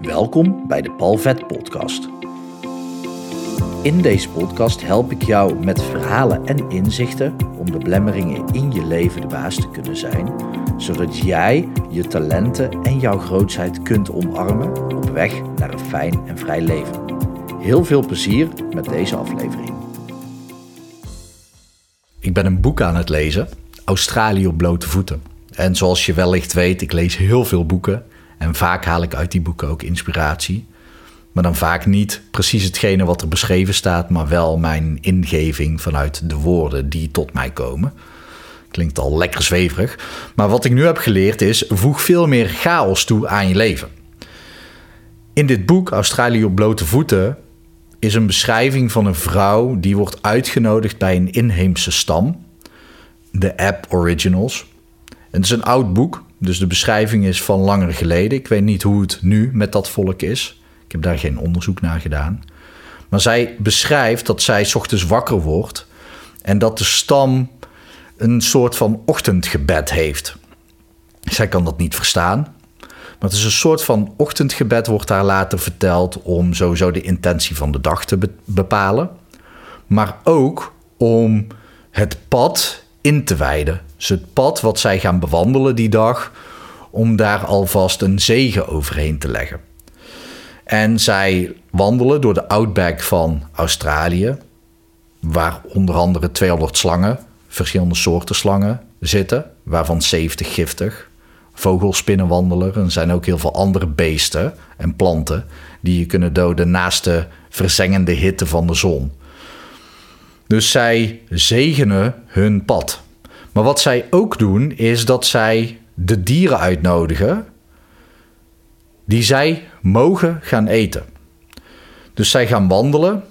Welkom bij de Palvet Podcast. In deze podcast help ik jou met verhalen en inzichten om de blemmeringen in je leven de baas te kunnen zijn, zodat jij je talenten en jouw grootheid kunt omarmen op weg naar een fijn en vrij leven. Heel veel plezier met deze aflevering. Ik ben een boek aan het lezen, Australië op blote voeten. En zoals je wellicht weet, ik lees heel veel boeken en vaak haal ik uit die boeken ook inspiratie. Maar dan vaak niet precies hetgene wat er beschreven staat, maar wel mijn ingeving vanuit de woorden die tot mij komen. Klinkt al lekker zweverig. Maar wat ik nu heb geleerd is: voeg veel meer chaos toe aan je leven. In dit boek, Australië op blote voeten, is een beschrijving van een vrouw die wordt uitgenodigd bij een inheemse stam, de App Originals. Het is een oud boek, dus de beschrijving is van langer geleden. Ik weet niet hoe het nu met dat volk is. Ik heb daar geen onderzoek naar gedaan. Maar zij beschrijft dat zij ochtends wakker wordt en dat de stam een soort van ochtendgebed heeft. Zij kan dat niet verstaan. Maar het is een soort van ochtendgebed, wordt haar later verteld, om sowieso de intentie van de dag te bepalen. Maar ook om het pad in te wijden. Het pad wat zij gaan bewandelen die dag, om daar alvast een zegen overheen te leggen. En zij wandelen door de outback van Australië, waar onder andere 200 slangen, verschillende soorten slangen zitten, waarvan 70 giftig. Vogelspinnenwandeler. Er zijn ook heel veel andere beesten en planten die je kunnen doden naast de verzengende hitte van de zon. Dus zij zegenen hun pad. Maar wat zij ook doen, is dat zij de dieren uitnodigen die zij mogen gaan eten. Dus zij gaan wandelen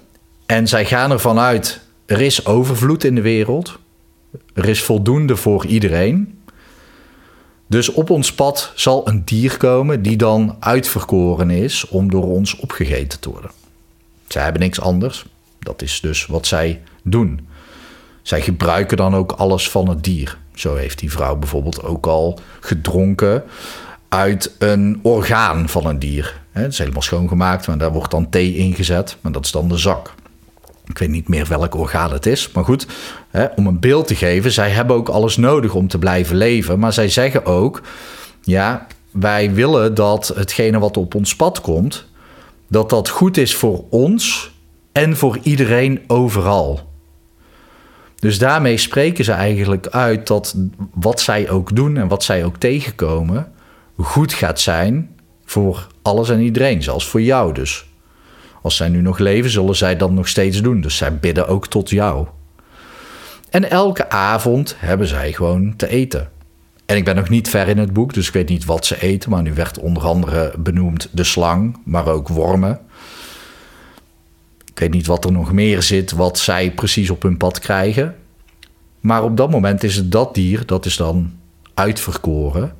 en zij gaan ervan uit: er is overvloed in de wereld, er is voldoende voor iedereen. Dus op ons pad zal een dier komen die dan uitverkoren is om door ons opgegeten te worden. Zij hebben niks anders. Dat is dus wat zij doen. Zij gebruiken dan ook alles van het dier. Zo heeft die vrouw bijvoorbeeld ook al gedronken uit een orgaan van een dier. Het is helemaal schoongemaakt, maar daar wordt dan thee ingezet. Maar dat is dan de zak. Ik weet niet meer welk orgaan het is. Maar goed, om een beeld te geven, zij hebben ook alles nodig om te blijven leven. Maar zij zeggen ook, ja, wij willen dat hetgene wat op ons pad komt, dat dat goed is voor ons en voor iedereen overal. Dus daarmee spreken ze eigenlijk uit dat wat zij ook doen en wat zij ook tegenkomen, goed gaat zijn voor alles en iedereen, zelfs voor jou dus. Als zij nu nog leven, zullen zij dat nog steeds doen. Dus zij bidden ook tot jou. En elke avond hebben zij gewoon te eten. En ik ben nog niet ver in het boek, dus ik weet niet wat ze eten. Maar nu werd onder andere benoemd de slang, maar ook wormen. Ik weet niet wat er nog meer zit, wat zij precies op hun pad krijgen. Maar op dat moment is het dat dier, dat is dan uitverkoren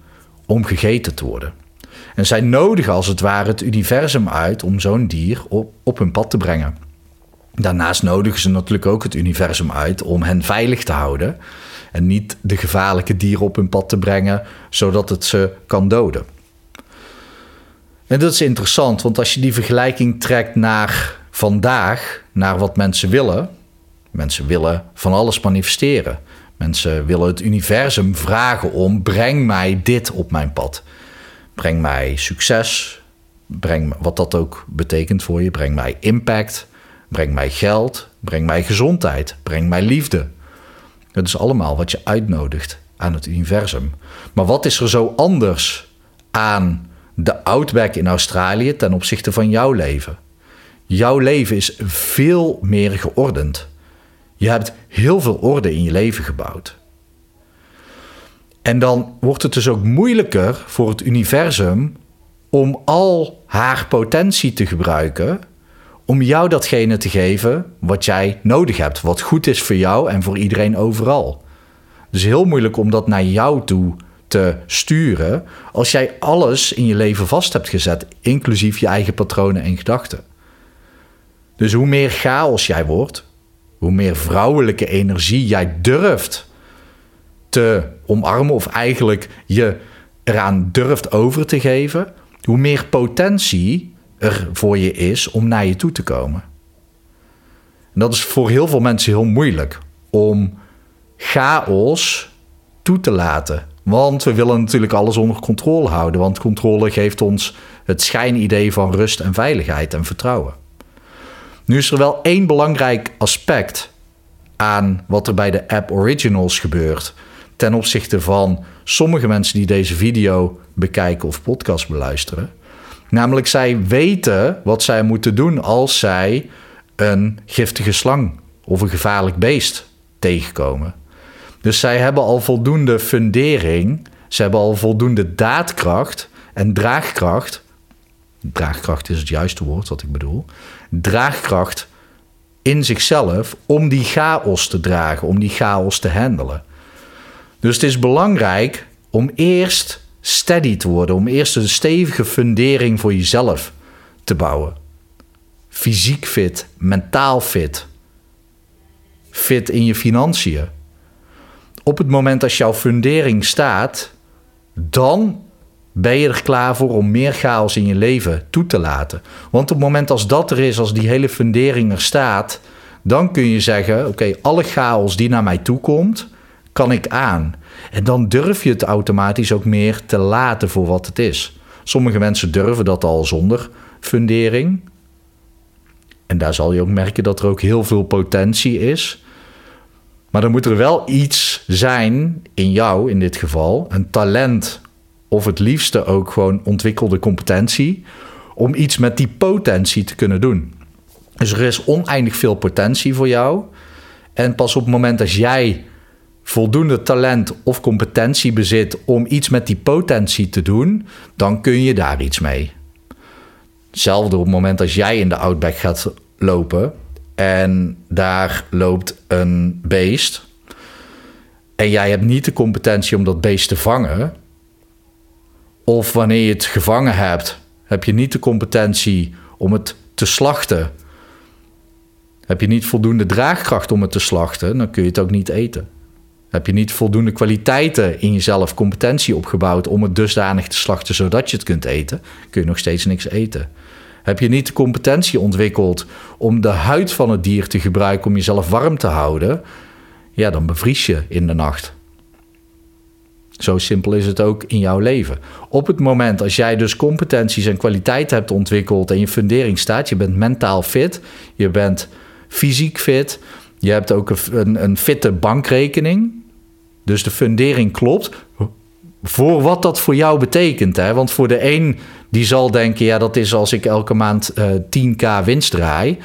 om gegeten te worden. En zij nodigen als het ware het universum uit om zo'n dier op, op hun pad te brengen. Daarnaast nodigen ze natuurlijk ook het universum uit om hen veilig te houden. En niet de gevaarlijke dieren op hun pad te brengen, zodat het ze kan doden. En dat is interessant, want als je die vergelijking trekt naar vandaag, naar wat mensen willen. Mensen willen van alles manifesteren. Mensen willen het universum vragen om: breng mij dit op mijn pad. Breng mij succes. Breng wat dat ook betekent voor je. Breng mij impact. Breng mij geld. Breng mij gezondheid. Breng mij liefde. Dat is allemaal wat je uitnodigt aan het universum. Maar wat is er zo anders aan de Outback in Australië ten opzichte van jouw leven? Jouw leven is veel meer geordend. Je hebt heel veel orde in je leven gebouwd. En dan wordt het dus ook moeilijker voor het universum om al haar potentie te gebruiken om jou datgene te geven wat jij nodig hebt, wat goed is voor jou en voor iedereen overal. Dus heel moeilijk om dat naar jou toe te sturen als jij alles in je leven vast hebt gezet, inclusief je eigen patronen en gedachten. Dus hoe meer chaos jij wordt, hoe meer vrouwelijke energie jij durft te omarmen, of eigenlijk je eraan durft over te geven, hoe meer potentie er voor je is om naar je toe te komen. En dat is voor heel veel mensen heel moeilijk om chaos toe te laten. Want we willen natuurlijk alles onder controle houden. Want controle geeft ons het schijnidee van rust en veiligheid en vertrouwen. Nu is er wel één belangrijk aspect aan wat er bij de app Originals gebeurt. Ten opzichte van sommige mensen die deze video bekijken of podcast beluisteren. Namelijk, zij weten wat zij moeten doen als zij een giftige slang of een gevaarlijk beest tegenkomen. Dus zij hebben al voldoende fundering, ze hebben al voldoende daadkracht en draagkracht. Draagkracht is het juiste woord wat ik bedoel. Draagkracht in zichzelf om die chaos te dragen, om die chaos te handelen. Dus het is belangrijk om eerst steady te worden, om eerst een stevige fundering voor jezelf te bouwen. Fysiek fit, mentaal fit, fit in je financiën. Op het moment dat jouw fundering staat, dan ben je er klaar voor om meer chaos in je leven toe te laten. Want op het moment als dat er is, als die hele fundering er staat, dan kun je zeggen: Oké, alle chaos die naar mij toe komt, kan ik aan. En dan durf je het automatisch ook meer te laten voor wat het is. Sommige mensen durven dat al zonder fundering. En daar zal je ook merken dat er ook heel veel potentie is. Maar dan moet er wel iets zijn in jou, in dit geval, een talent of het liefste ook gewoon ontwikkelde competentie, om iets met die potentie te kunnen doen. Dus er is oneindig veel potentie voor jou. En pas op het moment dat jij voldoende talent of competentie bezit om iets met die potentie te doen, dan kun je daar iets mee. Hetzelfde op het moment dat jij in de outback gaat lopen en daar loopt een beest en jij hebt niet de competentie om dat beest te vangen, of wanneer je het gevangen hebt, heb je niet de competentie om het te slachten. Heb je niet voldoende draagkracht om het te slachten, dan kun je het ook niet eten. Heb je niet voldoende kwaliteiten in jezelf, competentie opgebouwd om het dusdanig te slachten zodat je het kunt eten, kun je nog steeds niks eten. Heb je niet de competentie ontwikkeld om de huid van het dier te gebruiken om jezelf warm te houden, ja, dan bevries je in de nacht. Zo simpel is het ook in jouw leven. Op het moment als jij dus competenties en kwaliteiten hebt ontwikkeld en je fundering staat, je bent mentaal fit, je bent fysiek fit, je hebt ook een, een fitte bankrekening, dus de fundering klopt. Voor wat dat voor jou betekent. Hè? Want voor de een die zal denken, ja, dat is als ik elke maand uh, eh, 10k winst draai.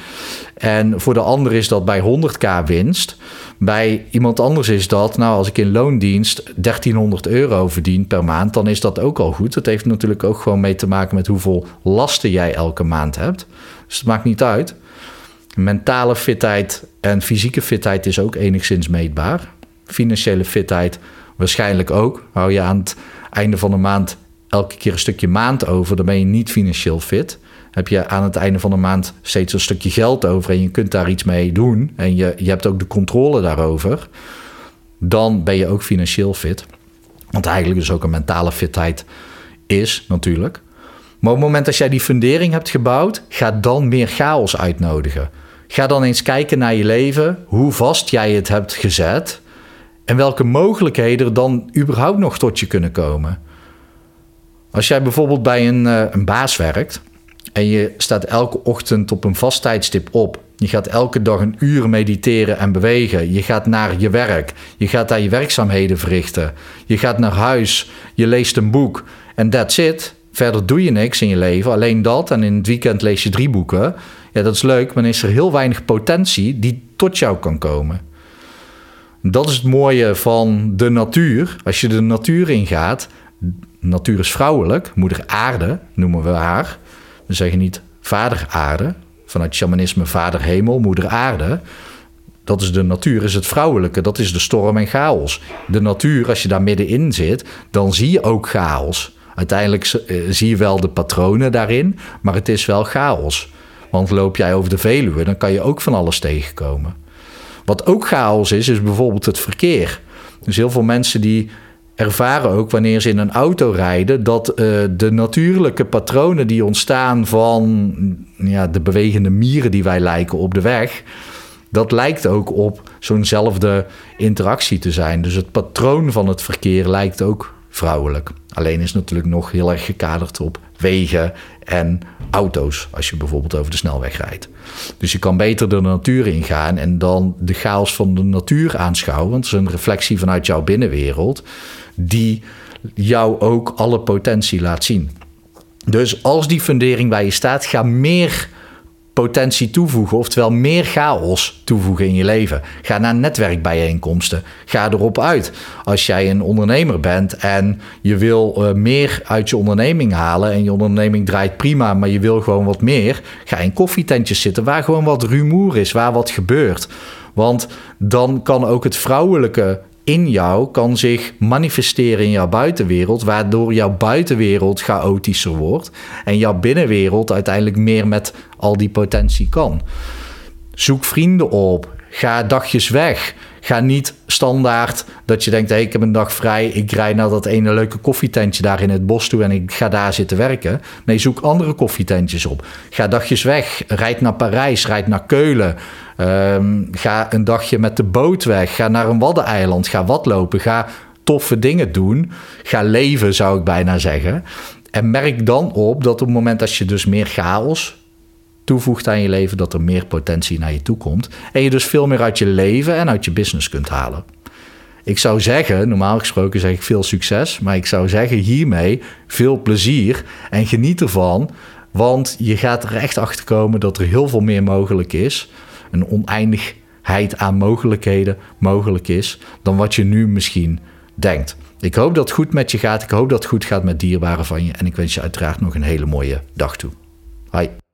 En voor de ander is dat bij 100k winst. Bij iemand anders is dat, nou, als ik in loondienst 1300 euro verdien per maand, dan is dat ook al goed. Dat heeft natuurlijk ook gewoon mee te maken met hoeveel lasten jij elke maand hebt. Dus het maakt niet uit. Mentale fitheid en fysieke fitheid is ook enigszins meetbaar. Financiële fitheid waarschijnlijk ook. Hou je aan het einde van de maand elke keer een stukje maand over, dan ben je niet financieel fit. Heb je aan het einde van de maand steeds een stukje geld over en je kunt daar iets mee doen en je, je hebt ook de controle daarover, dan ben je ook financieel fit. Want eigenlijk dus ook een mentale fitheid is natuurlijk. Maar op het moment dat jij die fundering hebt gebouwd, ga dan meer chaos uitnodigen. Ga dan eens kijken naar je leven, hoe vast jij het hebt gezet en welke mogelijkheden er dan überhaupt nog tot je kunnen komen. Als jij bijvoorbeeld bij een, uh, een baas werkt en je staat elke ochtend op een vast tijdstip op. Je gaat elke dag een uur mediteren en bewegen. Je gaat naar je werk. Je gaat daar je werkzaamheden verrichten. Je gaat naar huis. Je leest een boek. En that's it. Verder doe je niks in je leven. Alleen dat. En in het weekend lees je drie boeken. Ja, dat is leuk. Maar dan is er heel weinig potentie die tot jou kan komen. Dat is het mooie van de natuur. Als je de natuur ingaat, natuur is vrouwelijk, moeder aarde noemen we haar. We zeggen niet vader aarde, vanuit shamanisme vader hemel, moeder aarde. Dat is de natuur, is het vrouwelijke, dat is de storm en chaos. De natuur, als je daar middenin zit, dan zie je ook chaos. Uiteindelijk eh, zie je wel de patronen daarin, maar het is wel chaos. Want loop jij over de Veluwe, dan kan je ook van alles tegenkomen. Wat ook chaos is, is bijvoorbeeld het verkeer. Dus heel veel mensen die ervaren ook wanneer ze in een auto rijden dat uh, de natuurlijke patronen die ontstaan van ja, de bewegende mieren die wij lijken op de weg, dat lijkt ook op zo'nzelfde interactie te zijn. Dus het patroon van het verkeer lijkt ook vrouwelijk. Alleen is natuurlijk nog heel erg gekaderd op wegen en auto's, als je bijvoorbeeld over de snelweg rijdt. Dus je kan beter de natuur ingaan en dan de chaos van de natuur aanschouwen. Want het is een reflectie vanuit jouw binnenwereld, die jou ook alle potentie laat zien. Dus als die fundering bij je staat, ga meer potentie toevoegen, oftewel meer chaos toevoegen in je leven. Ga naar netwerkbijeenkomsten. Ga erop uit. Als jij een ondernemer bent en je wil uh, meer uit je onderneming halen en je onderneming draait prima, maar je wil gewoon wat meer, ga in koffietentjes zitten waar gewoon wat rumoer is, waar wat gebeurt. Want dan kan ook het vrouwelijke in jou kan zich manifesteren in jouw buitenwereld, waardoor jouw buitenwereld chaotischer wordt en jouw binnenwereld uiteindelijk meer met al die potentie kan. Zoek vrienden op, ga dagjes weg. Ga niet standaard dat je denkt: hey, ik heb een dag vrij, ik rijd naar dat ene leuke koffietentje daar in het bos toe en ik ga daar zitten werken. Nee, zoek andere koffietentjes op. Ga dagjes weg, rijd naar Parijs, rijd naar Keulen. Ehm, ga een dagje met de boot weg. Ga naar een waddeneiland. Ga watlopen. Ga toffe dingen doen. Ga leven, zou ik bijna zeggen. En merk dan op dat op het moment dat je dus meer chaos toevoegt aan je leven, dat er meer potentie naar je toe komt. En je dus veel meer uit je leven en uit je business kunt halen. Ik zou zeggen, normaal gesproken zeg ik veel succes, maar ik zou zeggen hiermee veel plezier en geniet ervan. Want je gaat er echt achter komen dat er heel veel meer mogelijk is een oneindigheid aan mogelijkheden mogelijk is dan wat je nu misschien denkt. Ik hoop dat het goed met je gaat. Ik hoop dat het goed gaat met dierbaren van je. En ik wens je uiteraard nog een hele mooie dag toe. Hoi.